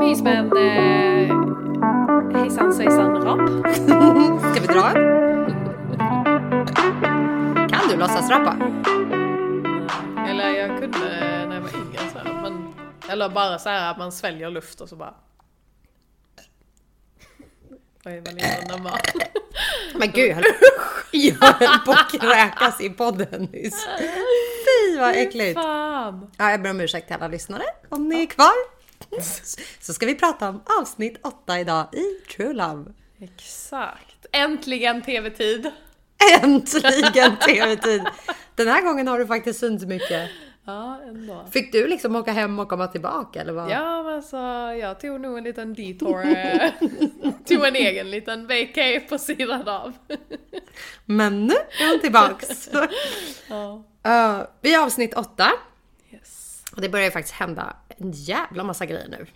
Mys med en eh, hejsan svejsan rap. Ska vi dra? Kan du låtsas rappa? Eller jag kunde när jag var yngre så här, men, Eller bara så här att man sväljer luft och så bara... Vad är väl inte normal? Men gud, jag höll på att kräkas i podden nyss. Fy vad äckligt. Fan! Ja, jag ber om ursäkt till alla lyssnare om ni är kvar. Så ska vi prata om avsnitt 8 idag i True Love. Exakt. Äntligen tv-tid! Äntligen tv-tid! Den här gången har du faktiskt synt mycket. Ja, ändå. Fick du liksom åka hem och komma tillbaka eller vad? Ja, men alltså jag tog nog en liten detour. eh, tog en egen liten vacay på sidan av. Men nu är hon tillbaks. Ja. Uh, vi är avsnitt 8 Yes. och det börjar ju faktiskt hända en jävla massa grejer nu.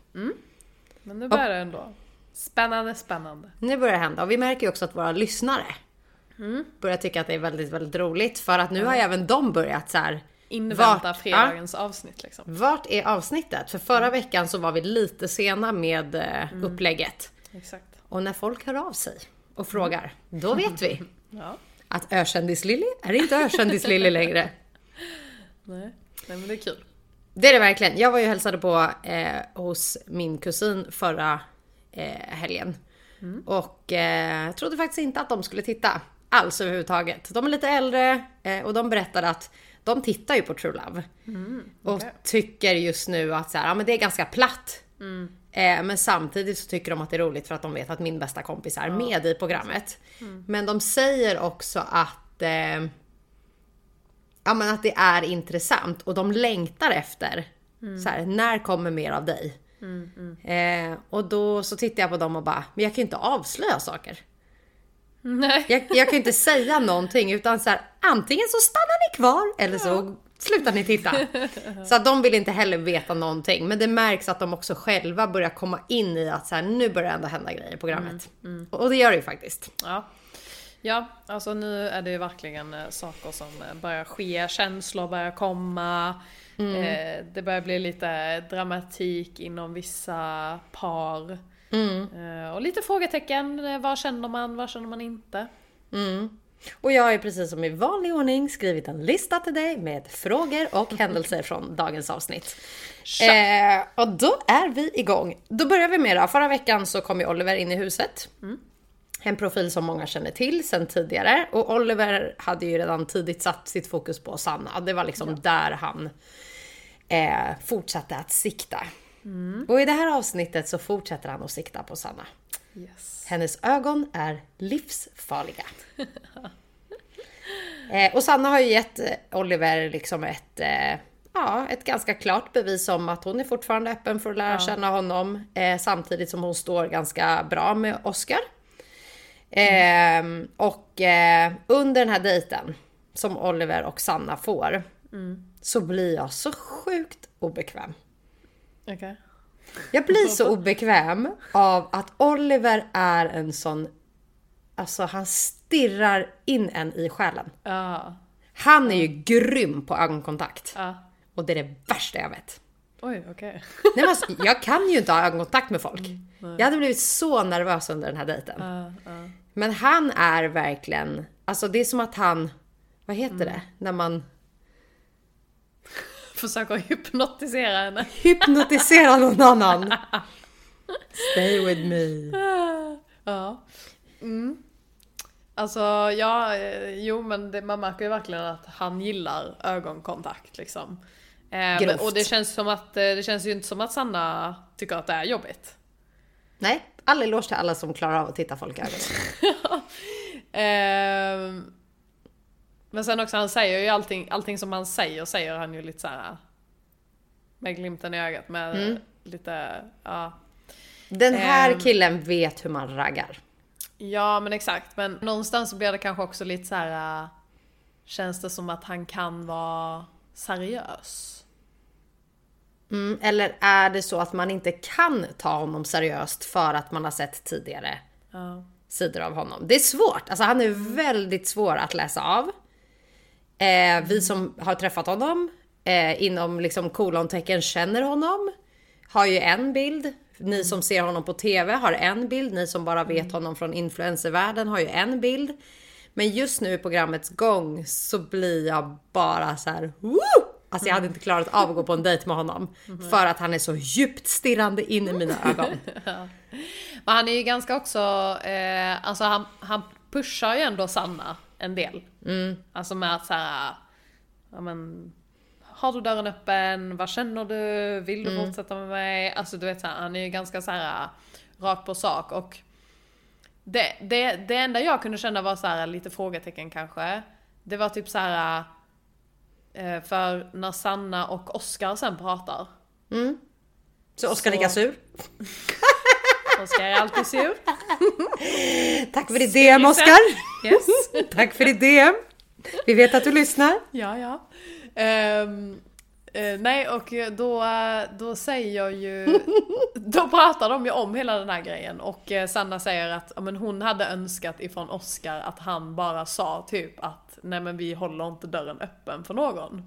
Men nu börjar det ändå. Spännande, spännande. Nu börjar det hända och vi märker ju också att våra lyssnare börjar tycka att det är väldigt, väldigt roligt för att nu har ju även de börjat så här. Invänta Vart- fredagens avsnitt liksom. Vart är avsnittet? För förra veckan så var vi lite sena med eh, upplägget. Exakt. Och när folk hör av sig och frågar, då vet vi Ja. Att Ökändis-Lilly är inte Ökändis-Lilly längre. Nej. Nej men det är kul. Det är det verkligen. Jag var ju och hälsade på eh, hos min kusin förra eh, helgen. Och eh, trodde faktiskt inte att de skulle titta alls överhuvudtaget. De är lite äldre eh, och de berättade att de tittar ju på True Love. Och okej. tycker just nu att så här, ja, men det är ganska platt. Eh, men samtidigt så tycker de att det är roligt för att de vet att min bästa kompis är med i programmet. Men de säger också att eh, ja, men att det är intressant och de längtar efter. Så här, när kommer mer av dig? Eh, och då så tittar jag på dem och bara, men jag kan ju inte avslöja saker. Nej. Jag, jag kan ju inte säga någonting utan så här, antingen så stannar ni kvar eller så slutar ni titta. Så att de vill inte heller veta någonting. Men det märks att de också själva börjar komma in i att så här, nu börjar det ändå hända grejer i programmet. Och det gör det ju faktiskt. Ja. Ja, alltså nu är det ju verkligen eh, saker som eh, börjar ske, känslor börjar komma. Eh, det börjar bli lite dramatik inom vissa par. Eh, och lite frågetecken, vad känner man, vad känner man inte? Och jag har ju precis som i vanlig ordning skrivit en lista till dig med frågor och händelser från dagens avsnitt. Eh, och då är vi igång. Då börjar vi med då. Förra veckan så kom ju Oliver in i huset. En profil som många känner till sedan tidigare. Och Oliver hade ju redan tidigt satt sitt fokus på Sanna. Det var liksom där han eh, fortsatte att sikta. Och i det här avsnittet så fortsätter han att sikta på Sanna. Yes. Hennes ögon är livsfarliga. eh, och Sanna har ju gett eh, Oliver liksom ett, eh, ja, ett ganska klart bevis om att hon är fortfarande öppen för att lära känna honom. Eh, samtidigt som hon står ganska bra med Oscar. Eh, och eh, under den här dejten som Oliver och Sanna får så blir jag så sjukt obekväm. Okej. Jag blir så obekväm av att Oliver är en sån... Alltså han stirrar in en i själen. Ja. Han är ju grym på ögonkontakt. Ja. Och det är det värsta jag vet. Oj, okej. Nej, men alltså, jag kan ju inte ha ögonkontakt med folk. Jag hade blivit så nervös under den här dejten. Ja, ja. Men han är verkligen... Alltså det är som att han... Vad heter det? När man Försöker hypnotisera henne. hypnotiserar någon annan. Stay with me. Ja. Mm. Alltså, ja, eh, jo men det, man märker ju verkligen att han gillar ögonkontakt liksom. Eh, och det känns som att, eh, det känns ju inte som att Sanna tycker att det är jobbigt. Nej, all eloge till alla som klarar av att titta folk i ögonen. Eh, men sen också, han säger ju allting, allting som han säger, säger han ju lite så här med glimten i ögat med lite, ja. Den här Ehm. killen vet hur man raggar. Ja men exakt, men någonstans så blir det kanske också lite så här. Känns det som att han kan vara seriös? Mm, eller är det så att man inte kan ta honom seriöst för att man har sett tidigare Ja. sidor av honom? Det är svårt. Alltså han är väldigt svår att läsa av. Eh, vi som har träffat honom eh, inom liksom kolontecken känner honom har ju en bild. Ni som ser honom på TV har en bild. Ni som bara vet honom från influencervärlden har ju en bild. Men just nu i programmets gång så blir jag bara så här. Woo! Alltså jag hade inte klarat av att gå på en dejt med honom. För att han är så djupt stirrande in i mina ögon. Men han är ju ganska också, eh, alltså han, han pushar ju ändå Sanna en del. Alltså med att såhär, ja men har du dörren öppen? Vad känner du? Vill du fortsätta med mig? Alltså du vet såhär, han är ju ganska såhär rakt på sak och det, det, det enda jag kunde känna var så här lite frågetecken kanske. Det var typ så här eh, för när Sanna och Oskar sen pratar. Så Oskar Så- lika sur. Oskar är alltid sur. Tack för ditt DM Oskar! Yes. Tack för ditt DM! Vi vet att du lyssnar. Ja, ja. Ehm, eh, nej, och då, då säger ju... Då pratar de ju om hela den här grejen och eh, Sanna säger att ja, men hon hade önskat ifrån Oscar att han bara sa typ att nej men vi håller inte dörren öppen för någon.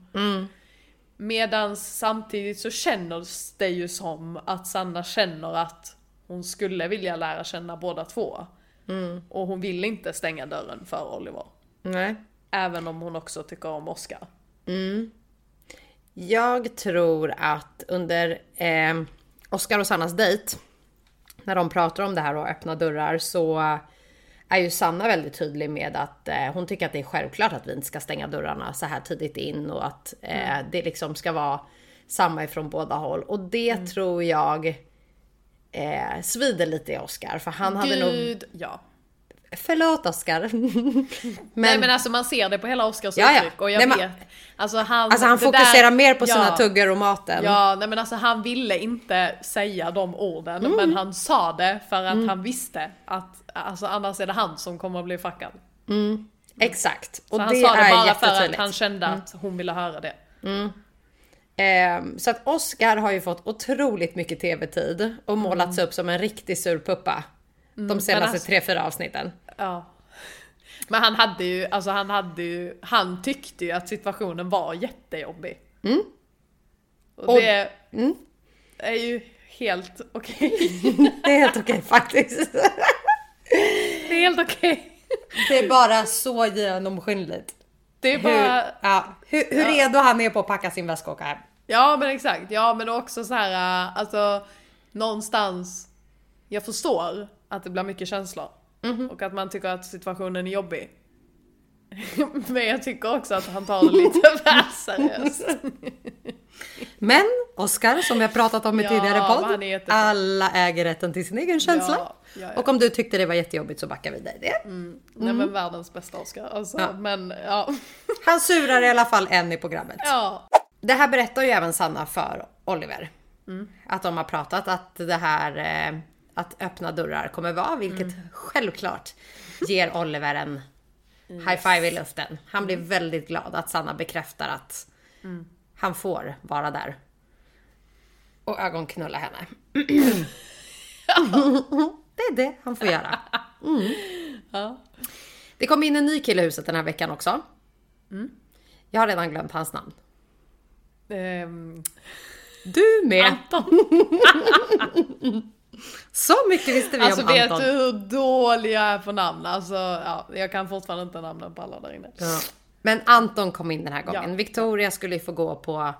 Medan samtidigt så känns det ju som att Sanna känner att hon skulle vilja lära känna båda två. Och hon vill inte stänga dörren för Oliver. Nej. Även om hon också tycker om Oscar. Jag tror att under eh, Oskar och Sannas dejt, när de pratar om det här och öppna dörrar, så är ju Sanna väldigt tydlig med att eh, hon tycker att det är självklart att vi inte ska stänga dörrarna så här tidigt in och att eh, det liksom ska vara samma ifrån båda håll. Och det tror jag eh, svider lite i Oskar, för han hade nog... Gud, ja. Förlåt Oskar. men, Nej men alltså man ser det på hela Oscars Ja, uttryck och jag Nej, vet. Alltså han, alltså han fokuserar där- mer på sina ja, tuggor och maten. Ja, nej men alltså han ville inte säga de orden Mm. men han sa det för att han visste att alltså annars är det han som kommer att bli fuckad. Exakt. Och Så han det sa det bara för att han kände att hon ville höra det. Ehm, så att Oscar har ju fått otroligt mycket tv-tid och målats upp som en riktig surpuppa. De senaste alltså- tre, fyra avsnitten. Ja. Men han hade ju, alltså han hade ju, han tyckte ju att situationen var jättejobbig. Och Mm. Och- det är ju helt okej. Det är helt okej faktiskt. Det är helt okej. Det är bara så genomskinligt. Det är Hur, bara, ja, hur, hur redo han är på att packa sin väska och åka hem. ja men exakt, ja men också så här, äh, alltså någonstans, jag förstår att det blir mycket känslor. Och att man tycker att situationen är jobbig. men jag tycker också att han tar det lite väl seriöst. Men Oscar, som vi har pratat om i Ja, tidigare podd, alla äger rätten till sin egen känsla. Ja, ja, ja. Och om du tyckte det var jättejobbigt så backar vi dig det. Nej men världens bästa Oscar. Alltså, Ja. men ja. Han surar i alla fall en i programmet. ja. Det här berättar ju även Sanna för Oliver. Mm. Att de har pratat att det här eh, att öppna dörrar kommer vara, vilket Mm. självklart ger Oliver en high five i luften. Han blir Mm. väldigt glad att Sanna bekräftar att han får vara där. Och ögonknulla henne. det är det han får göra. Mm. Ja. Det kom in en ny kille i huset den här veckan också. Mm. Jag har redan glömt hans namn. Ehm, Du med! Anton. Så mycket visste vi Alltså om vet Anton. du hur dålig jag är på namn? Alltså ja, jag kan fortfarande inte namnen på alla där inne. Ja. Men Anton kom in den här gången. Ja. Victoria skulle ju få gå på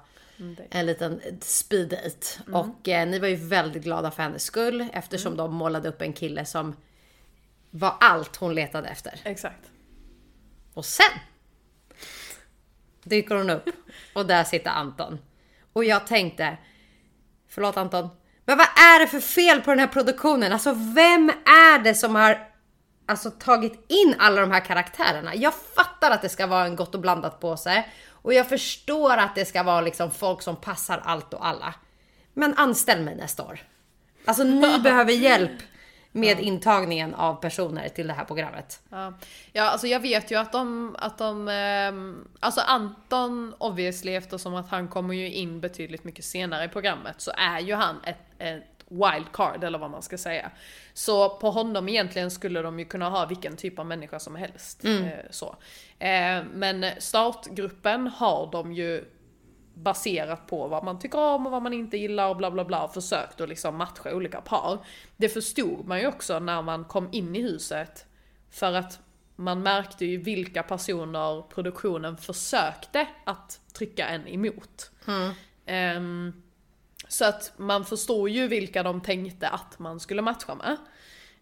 en liten speed date. Och eh, ni var ju väldigt glada för hennes skull eftersom de målade upp en kille som var allt hon letade efter. Exakt. Och sen dyker hon upp och där sitter Anton. Och jag tänkte, förlåt Anton, men vad är det för fel på den här produktionen? Alltså vem är det som har alltså, tagit in alla de här karaktärerna? Jag fattar att det ska vara en gott och blandat påse och jag förstår att det ska vara liksom folk som passar allt och alla. Men anställ mig nästa år. Alltså ni behöver hjälp med intagningen av personer till det här programmet. Ja. ja, alltså jag vet ju att de, att de, ehm, alltså Anton obviously eftersom att han kommer ju in betydligt mycket senare i programmet så är ju han ett, ett wildcard eller vad man ska säga. Så på honom egentligen skulle de ju kunna ha vilken typ av människa som helst. Eh, så. Eh, men startgruppen har de ju baserat på vad man tycker om och vad man inte gillar och bla bla bla och försökt att liksom matcha olika par. Det förstod man ju också när man kom in i huset. För att man märkte ju vilka personer produktionen försökte att trycka en emot. Ehm, så att man förstår ju vilka de tänkte att man skulle matcha med.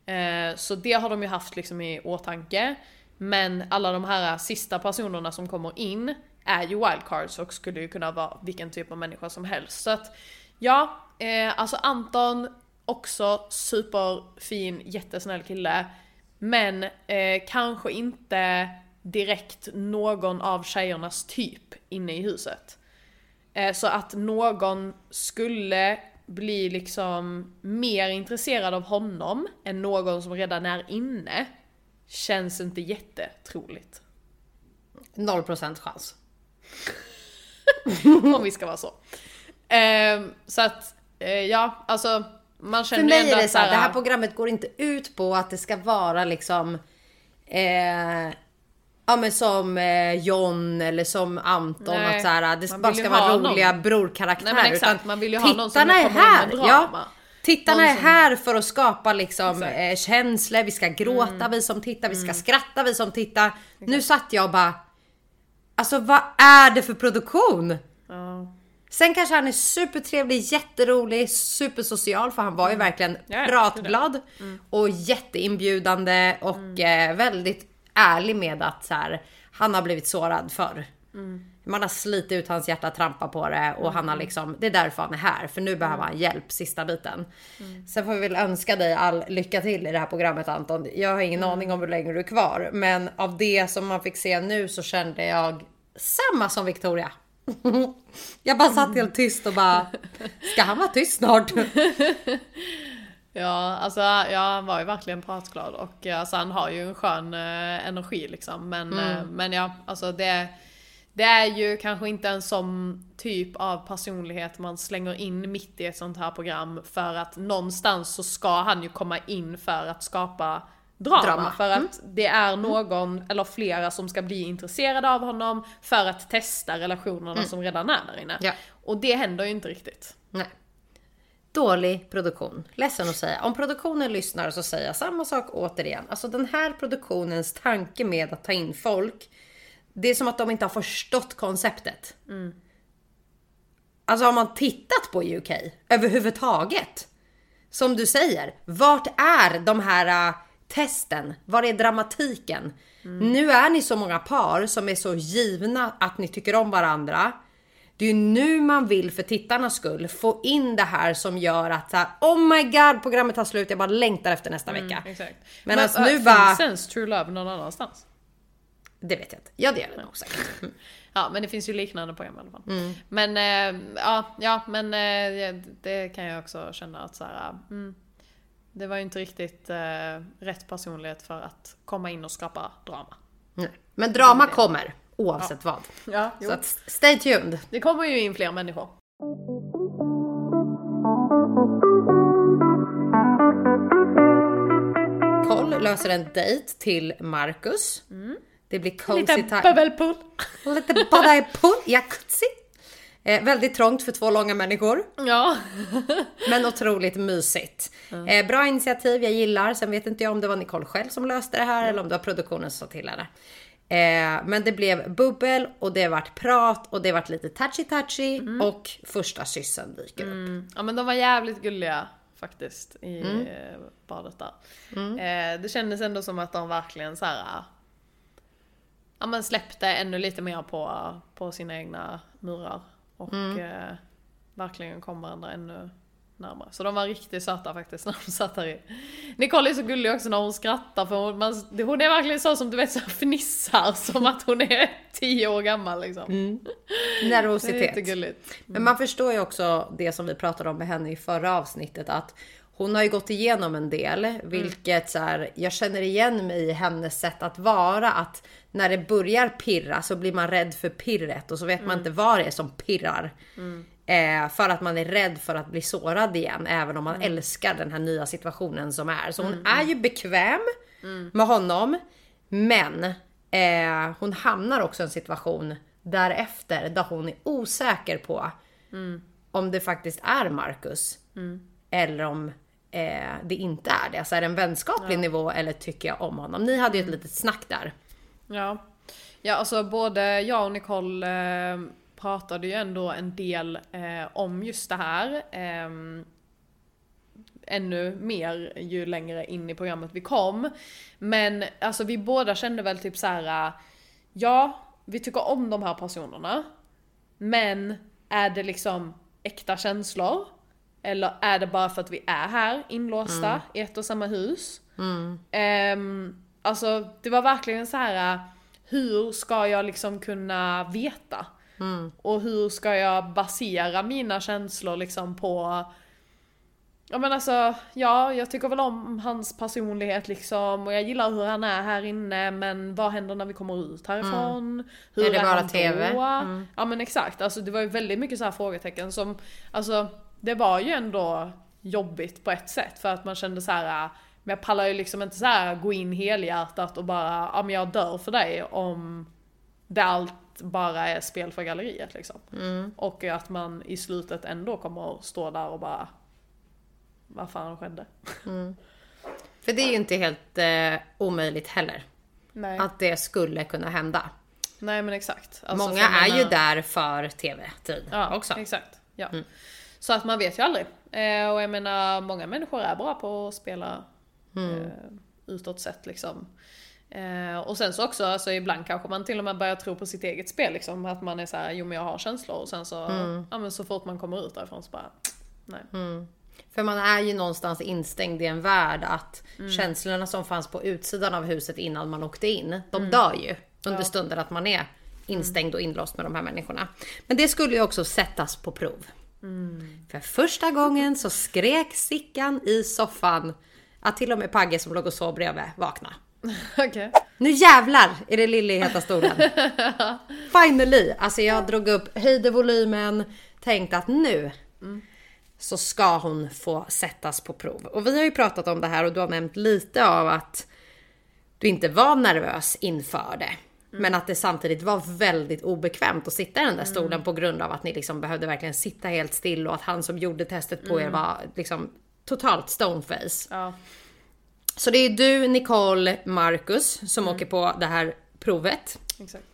Eh, så det har de ju haft liksom i åtanke. Men alla de här sista personerna som kommer in är ju wildcards och skulle ju kunna vara vilken typ av människa som helst. Så att ja, eh, alltså Anton också superfin, jättesnäll kille. Men eh, kanske inte direkt någon av tjejernas typ inne i huset. Eh, Så att någon skulle bli liksom mer intresserad av honom än någon som redan är inne känns inte jättetroligt. 0% chans. Om vi ska vara så. Ehm, så att, eh, ja, alltså man För känner mig ändå är det så här, det här- här programmet går inte ut på att det ska vara liksom eh, Ja men som eh, John eller som Anton, Nej, att så här, det bara ska vara roliga någon- brorkaraktärer. Nej, exakt, man vill ju ha någon som är här. drama. Ja, tittarna Någon är som- här för att skapa liksom Exakt. Mm. eh, känslor, vi ska gråta vi som tittar, vi ska skratta vi som tittar. Nu satt jag och bara Alltså vad är det för produktion? Ja. Sen kanske han är supertrevlig, jätterolig, supersocial för han var ju verkligen Mm. Ja, ja, pratglad och jätteinbjudande och Mm. eh, väldigt ärlig med att så här, han har blivit sårad förr. Mm. Man har slitit ut hans hjärta, trampat på det och han har liksom, det är därför han är här för nu behöver Mm. han hjälp sista biten. Sen får vi väl önska dig all lycka till i det här programmet Anton. Jag har ingen Mm. aning om hur länge du är kvar, men av det som man fick se nu så kände jag samma som Victoria. Jag bara satt helt tyst och bara, ska han vara tyst snart? Ja, alltså ja, han var ju verkligen pratglad och eh, alltså, han har ju en skön eh, energi liksom. Men, eh, men ja, alltså det, det är ju kanske inte en sån typ av personlighet man slänger in mitt i ett sånt här program för att någonstans så ska han ju komma in för att skapa drama. Drama. För att det är någon eller flera som ska bli intresserade av honom för att testa relationerna som redan är där inne. Ja. Och det händer ju inte riktigt. Nej. Dålig produktion. Ledsen att säga. Om produktionen lyssnar så säger jag samma sak återigen. Alltså den här produktionens tanke med att ta in folk. Det är som att de inte har förstått konceptet. Alltså har man tittat på UK överhuvudtaget? Som du säger, vart är de här äh, testen? Var är dramatiken? Nu är ni så många par som är så givna att ni tycker om varandra. Det är ju nu man vill för tittarnas skull få in det här som gör att så här, oh my god programmet tar slut, jag bara längtar efter nästa vecka. Exakt. Men alltså äh, nu finns bara- ens True Love någon annanstans? Det vet jag inte. Ja det gör det nog säkert. Mm. Ja men det finns ju liknande program i alla fall. Men eh, ja, ja men eh, det kan jag också känna att så här, mm, det var ju inte riktigt eh, rätt personlighet för att komma in och skapa drama. Nej. Men drama kommer oavsett vad. Ja, Så att stay tuned. Det kommer ju in fler människor. Koll löser en dejt till Marcus. Det blir cozy Lite time. bubbelpool. Lite bada i pool, jacuzzi. Eh, väldigt trångt för två långa människor, Ja. men otroligt mysigt. Eh, bra initiativ, jag gillar. Sen vet inte jag om det var Nicole själv som löste det här eller om det var produktionen som sa till henne. Eh, men det blev bubbel och det vart prat och det vart lite touchy touchy och första kyssen dyker upp. Mm. ja men de var jävligt gulliga faktiskt i Mm. eh, badet där. Eh, det kändes ändå som att de verkligen så här. eh, Ja men släppte ännu lite mer på, på sina egna murar. Och Mm. eh, verkligen kom varandra ännu närmare. Så de var riktigt söta faktiskt när de satt där i. Nicole är så gullig också när hon skrattar för hon, man, hon är verkligen så som du vet så fnissar som att hon är 10 år gammal liksom. Mm. Det är Nervositet. jättegulligt. Men man förstår ju också det som vi pratade om med henne i förra avsnittet att hon har ju gått igenom en del, vilket så här, jag känner igen mig i hennes sätt att vara. Att när det börjar pirra så blir man rädd för pirret och så vet man inte vad det är som pirrar. Eh, för att man är rädd för att bli sårad igen, även om man älskar den här nya situationen som är. Så hon är ju bekväm med honom, men eh, hon hamnar också i en situation därefter där hon är osäker på om det faktiskt är Marcus. Eller om eh, det inte är det. Alltså är det en vänskaplig nivå eller tycker jag om honom? Ni hade ju ett litet snack där. Ja. Ja, alltså både jag och Nicole eh, pratade ju ändå en del eh, om just det här. Eh, ännu mer ju längre in i programmet vi kom. Men alltså vi båda kände väl typ så här. ja, vi tycker om de här personerna. Men är det liksom äkta känslor? Eller är det bara för att vi är här inlåsta i ett och samma hus? Ehm, alltså det var verkligen så här. hur ska jag liksom kunna veta? Och hur ska jag basera mina känslor liksom på Ja men alltså, ja jag tycker väl om hans personlighet liksom och jag gillar hur han är här inne men vad händer när vi kommer ut härifrån? Hur Mm. Är det bara han TV? då? Mm. Ja men exakt, alltså det var ju väldigt mycket så här frågetecken som, alltså det var ju ändå jobbigt på ett sätt för att man kände så här. men jag pallar ju liksom inte så här gå in helhjärtat och bara, ja men jag dör för dig om det allt bara är spel för galleriet liksom. Mm. Och att man i slutet ändå kommer att stå där och bara, vad fan skedde? För det är ju inte helt eh, omöjligt heller. Nej. Att det skulle kunna hända. Nej men exakt. Alltså, Många är ju menar- där för TV-tid Ja, också. exakt. Ja. Mm. Så att man vet ju aldrig. Eh, och jag menar, många människor är bra på att spela Mm. eh, utåt sett liksom. Eh, och sen så också, alltså ibland kanske man till och med börjar tro på sitt eget spel liksom. Att man är så här, jo men jag har känslor och sen så, Mm. ja men så fort man kommer ut därifrån så bara, nej. För man är ju någonstans instängd i en värld att Mm. känslorna som fanns på utsidan av huset innan man åkte in, de Mm. dör ju under stunder att man är instängd och inlåst med de här människorna. Men det skulle ju också sättas på prov. Mm. För första gången så skrek Sickan i soffan att till och med Pagge som låg och sov bredvid vaknade. Okej. Nu jävlar är det Lille i heta stolen. Finally! Alltså jag drog upp, höjde volymen, tänkte att nu så ska hon få sättas på prov. Och vi har ju pratat om det här och du har nämnt lite av att du inte var nervös inför det. Men att det samtidigt var väldigt obekvämt att sitta i den där stolen på grund av att ni liksom behövde verkligen sitta helt still och att han som gjorde testet på er var liksom totalt stoneface. Ja. Så det är du, Nicole, Marcus som åker på det här provet. Exakt.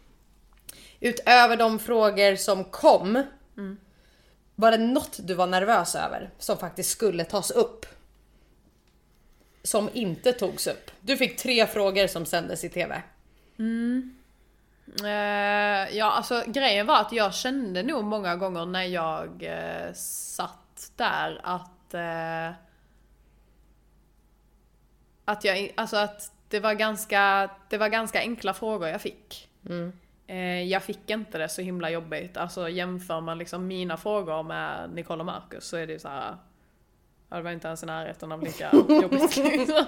Utöver de frågor som kom, var det något du var nervös över som faktiskt skulle tas upp? Som inte togs upp. Du fick tre frågor som sändes i TV. Eh, ja, alltså grejen var att jag kände nog många gånger när jag eh, satt där att... Eh, att jag, alltså att det var ganska, det var ganska enkla frågor jag fick. Eh, jag fick inte det så himla jobbigt. Alltså jämför man liksom mina frågor med Nicole och Marcus så är det ju så här. Ja, det var inte ens i närheten av lika jobbigt. liksom.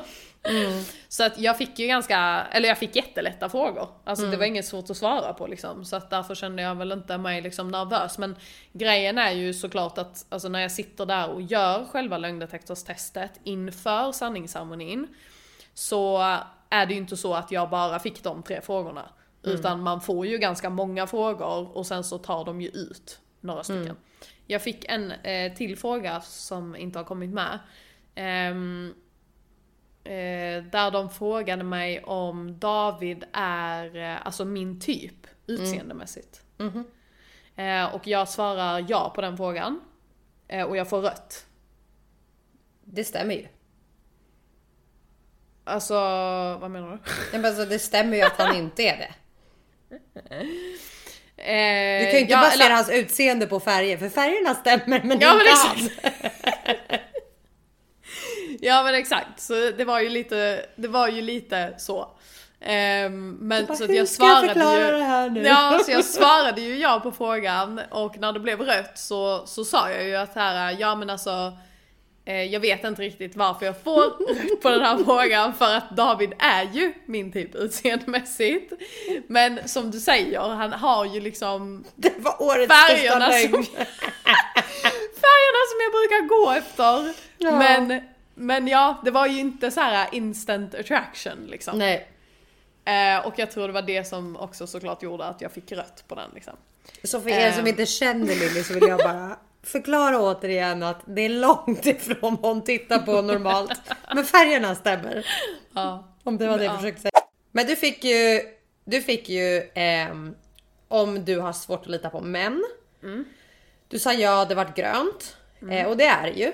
Så att jag fick ju ganska, eller jag fick jättelätta frågor. Alltså det var inget svårt att svara på liksom. Så att därför kände jag väl inte mig liksom nervös. Men grejen är ju såklart att alltså när jag sitter där och gör själva lögndetektorstestet inför sanningsharmonin. Så är det ju inte så att jag bara fick de tre frågorna. Utan man får ju ganska många frågor och sen så tar de ju ut några stycken. Jag fick en eh, till fråga som inte har kommit med. Ehm, eh, där de frågade mig om David är eh, alltså min typ utseendemässigt. Eh, och jag svarar ja på den frågan. Eh, och jag får rött. Det stämmer ju. Alltså, vad menar du? Nej, men alltså, det stämmer ju att han inte är det. Eh, Du kan ju inte ja, basera eller- hans utseende på färger, för färgerna stämmer men Ja men inte han. exakt. ja men exakt, så det var ju lite, det var ju lite så. Ehm, men bara, så att "Hur jag jag svarade förklara ju, här nu?" Ja, så jag svarade ju ja på frågan och när det blev rött så, så sa jag ju att här, ja men alltså jag vet inte riktigt varför jag får rätt på den här frågan för att David är ju min typ utseendemässigt. Men som du säger, han har ju liksom Det var årets färgerna som, färgerna som jag brukar gå efter. Ja. Men, men ja, det var ju inte så här instant attraction liksom. Nej. Eh, och jag tror det var det som också såklart gjorde att jag fick rött på den liksom. Så för er som Ehm. inte känner Lilly så vill jag bara förklara återigen att det är långt ifrån vad hon tittar på normalt. Men färgerna stämmer. Ja. Om det var det jag Ja. försökte säga. Men du fick ju, du fick ju ehm, om du har svårt att lita på män. Du sa ja, det vart grönt. Eh, och det är det ju.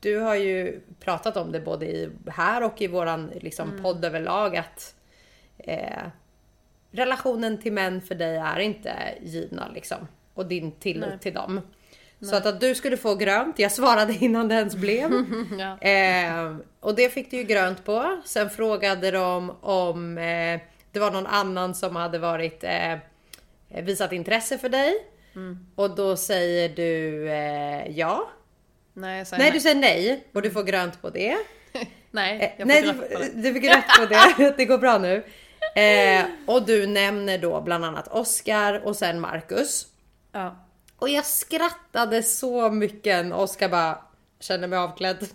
Du har ju pratat om det både i, här och i våran liksom, podd överlag att eh, relationen till män för dig är inte givna liksom. Och din tillit till dem. Så att, att du skulle få grönt, jag svarade innan det ens blev. ja. Eh, och det fick du ju grönt på. Sen frågade de om eh, det var någon annan som hade varit eh, visat intresse för dig. Och då säger du eh, ja. Nej, Nej, nej. du säger nej och du får grönt på det. nej, Eh, jag nej, fick du, rött på den. du fick rätt på det. Det går bra nu. Eh, och du nämner då bland annat Oscar och sen Marcus. Ja. Och jag skrattade så mycket när Oskar bara kände mig avklädd.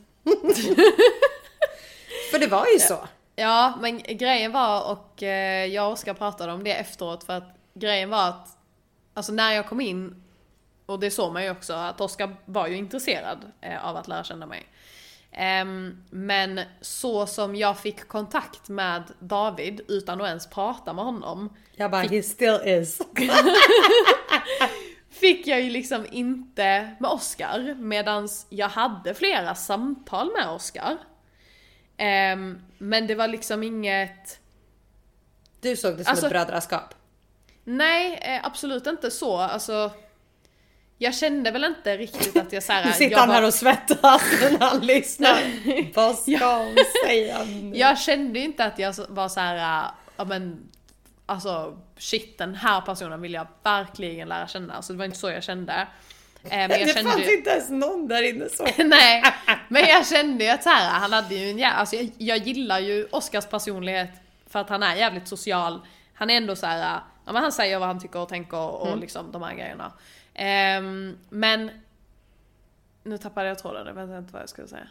För det var ju så. Ja, men grejen var, och eh, jag och Oskar pratade om det efteråt, för att grejen var att Alltså när jag kom in, och det såg man ju också, att Oskar var ju intresserad eh, av att lära känna mig. Ehm, men så som jag fick kontakt med David utan att ens prata med honom, Jag bara, he still is. fick jag ju liksom inte med Oscar medans jag hade flera samtal med Oscar. Ehm, men det var liksom inget... Du såg det som Alltså- ett brödraskap. Nej, eh, absolut inte så. Alltså, jag kände väl inte riktigt att jag såhär... Nu sitter han här och svettas när han lyssnar. Vad ska hon säga nu? Jag kände inte att jag var så här, äh, ja men alltså shit den här personen vill jag verkligen lära känna. Alltså det var inte så jag kände. Eh, men jag det kände fanns ju- inte ens någon där inne så. Nej, men jag kände ju att så här, han hade ju en jä- alltså jag, jag gillar ju Oscars personlighet för att han är jävligt social. Han är ändå så här, ja men han säger vad han tycker och tänker och Mm. liksom de här grejerna. Ehm, men nu tappade jag tråden, jag vet inte vad jag skulle säga.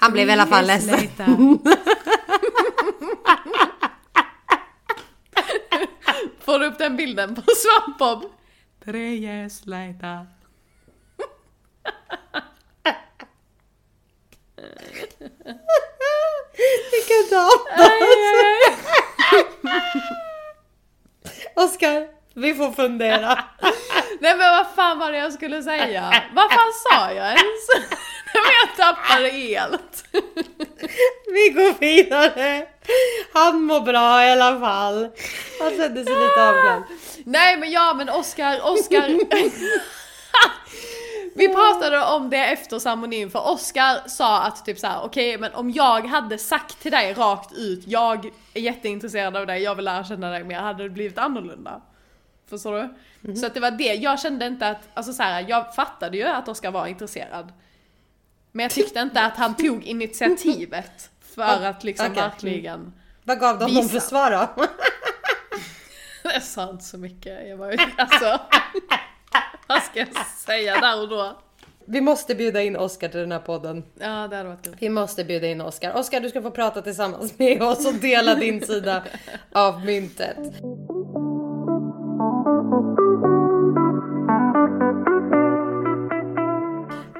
Han blev i alla fall ledsen. Får du upp den bilden på Svampbob? Tre years later. Vilken dag! Oskar, vi får fundera. Nej men vad fan var det jag skulle säga? Vad fan sa jag ens? Tappade helt. Vi går vidare. Han mår bra i alla fall. Han kände sig lite avklädd. Nej men ja men Oscar, Oscar. Vi pratade om det efter ceremonin för Oscar sa att typ såhär, okej men om jag hade sagt till dig rakt ut, jag är jätteintresserad av dig, jag vill lära känna dig mer, hade det blivit annorlunda. Förstår du? Så att det var det, jag kände inte att, alltså så här, jag fattade ju att Oscar var intresserad. Men jag tyckte inte att han tog initiativet för att liksom Okej. verkligen Vad gav de honom för svar då? Jag sa inte så mycket, jag ju alltså... Vad ska jag säga där och då? Vi måste bjuda in Oskar till den här podden. Ja, det hade varit kul. Vi måste bjuda in Oskar. Oskar, du ska få prata tillsammans med oss och dela din sida av myntet.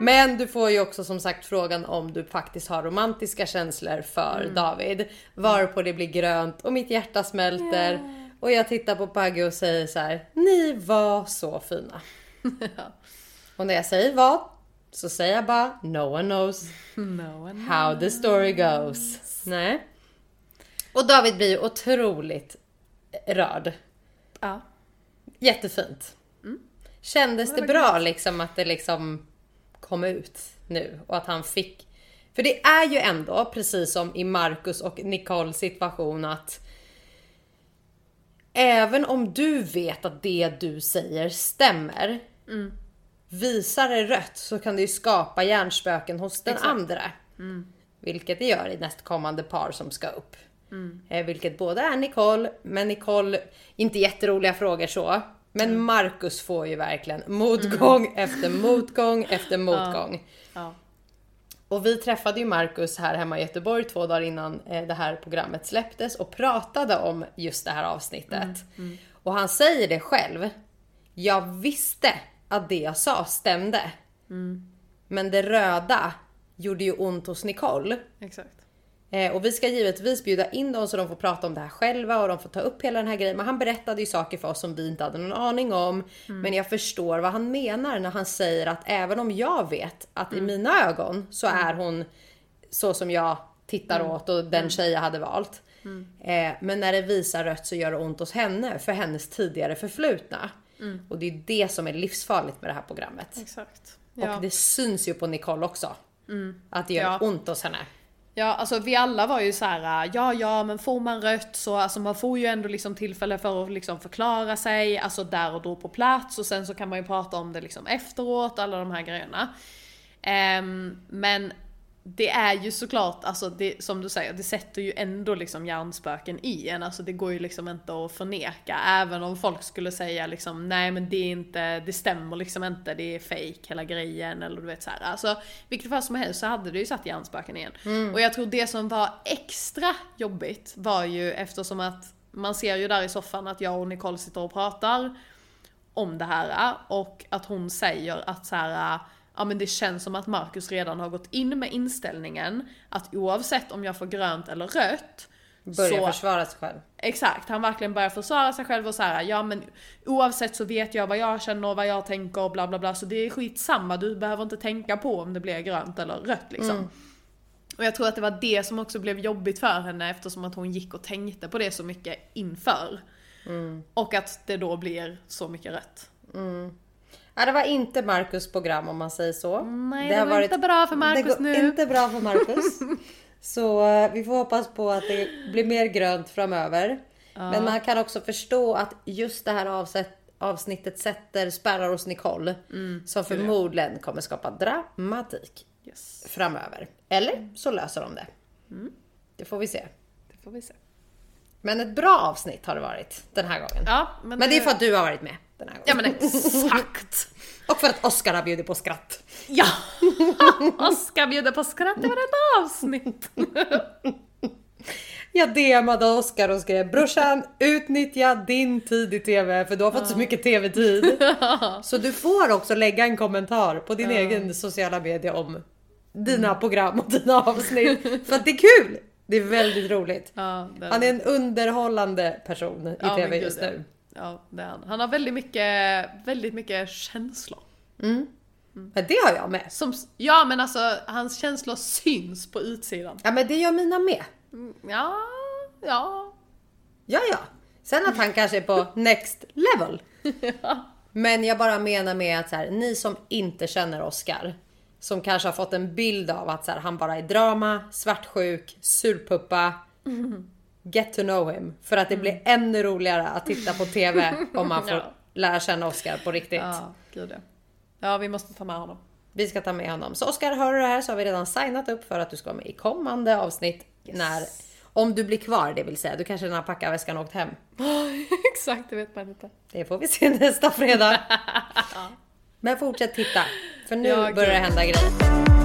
Men du får ju också som sagt frågan om du faktiskt har romantiska känslor för David. Varpå det blir grönt och mitt hjärta smälter. Och jag tittar på Pagge och säger så här: Ni var så fina. Och när jag säger vad så säger jag bara No one knows No one how the story goes. Nej. Och David blir ju otroligt rörd. Ja. Jättefint. Kändes det bra liksom att det liksom kom ut nu och att han fick... För det är ju ändå precis som i Marcus och Nicoles situation att även om du vet att det du säger stämmer visar det rött så kan det ju skapa hjärnspöken hos den Exakt. andra. Vilket det gör i nästkommande par som ska upp. Eh, vilket både är Nicole, men Nicole, inte jätteroliga frågor så. Men Marcus får ju verkligen motgång efter motgång efter motgång. Ja. Och vi träffade ju Marcus här hemma i Göteborg två dagar innan eh, det här programmet släpptes och pratade om just det här avsnittet. Och han säger det själv. Jag visste att det jag sa stämde. Men det röda gjorde ju ont hos Nicole. Exakt. Eh, och vi ska givetvis bjuda in dem så de får prata om det här själva och de får ta upp hela den här grejen. Men han berättade ju saker för oss som vi inte hade någon aning om. Men jag förstår vad han menar när han säger att även om jag vet att i mina ögon så är hon så som jag tittar åt och den tjej jag hade valt. Eh, men när det visar rött så gör det ont hos henne för hennes tidigare förflutna. Och det är det som är livsfarligt med det här programmet. Exakt. Och Ja. det syns ju på Nicole också. Att det gör Ja. ont hos henne. Ja, alltså vi alla var ju så här, äh, ja ja men får man rött så alltså man får ju ändå liksom tillfälle för att liksom förklara sig, alltså där och då på plats och sen så kan man ju prata om det liksom efteråt, alla de här grejerna. Um, men det är ju såklart, alltså det, som du säger, det sätter ju ändå liksom hjärnspöken i en, alltså det går ju liksom inte att förneka, även om folk skulle säga liksom nej men det är inte, det stämmer liksom inte, det är fake hela grejen eller du vet så här. Alltså vilket fall som helst så hade det ju satt hjärnspöken igen. Och jag tror det som var extra jobbigt var ju eftersom att man ser ju där i soffan att jag och Nicole sitter och pratar om det här och att hon säger att så här, ja men det känns som att Marcus redan har gått in med inställningen att oavsett om jag får grönt eller rött Börja så, försvara sig själv. Exakt, han verkligen börjar försvara sig själv och så här, ja men oavsett så vet jag vad jag känner och vad jag tänker och bla bla bla så det är skitsamma, du behöver inte tänka på om det blir grönt eller rött liksom. Och jag tror att det var det som också blev jobbigt för henne eftersom att hon gick och tänkte på det så mycket inför. Och att det då blir så mycket rött. Ja, det var inte Marcus program om man säger så. Nej, det, har var inte bra för Marcus det nu. inte bra för Marcus. så eh, vi får hoppas på att det blir mer grönt framöver. Men man kan också förstå att just det här avsett, avsnittet sätter spärrar hos Nicole. Mm, som förmodligen kommer skapa dramatik Yes, framöver. Eller så löser de det. Mm. Det får vi se. det får vi se. Men ett bra avsnitt har det varit den här gången. Ja, Men det är för att du har varit med den här gången. Ja men exakt! Och för att Oscar har bjudit på skratt. Ja! Oskar bjuder på skratt i varenda avsnitt. Jag DMade Oscar och skrev brorsan utnyttja din tid i TV för du har fått så mycket TV-tid. Så du får också lägga en kommentar på din egen sociala media om dina program och dina avsnitt. För att det är kul! Det är väldigt roligt. Ja, det Han är en underhållande person i Ja, TV just nu. Ja, det är han. Han har väldigt mycket, väldigt mycket känslor. Men det har jag med. Som, ja men alltså, hans känslor syns på utsidan. Ja men det gör mina med. Mm, Ja, ja. Ja, ja. Sen att han kanske är på next level. Men jag bara menar med att så här, ni som inte känner Oscar, som kanske har fått en bild av att så här, han bara är drama, svartsjuk, surpuppa. Get to know him. För att det blir ännu roligare att titta på TV om man får Ja. lära känna Oscar på riktigt. Ja, gud ja. Ja, vi måste ta med honom. Vi ska ta med honom. Så Oscar, hör du det här så har vi redan signat upp för att du ska vara med i kommande avsnitt. När, om du blir kvar det vill säga. Du kanske redan har packat väskan och åkt hem. Exakt, det vet man inte. Det får vi se nästa fredag. Men fortsätt titta, för nu Ja, börjar det hända grejer.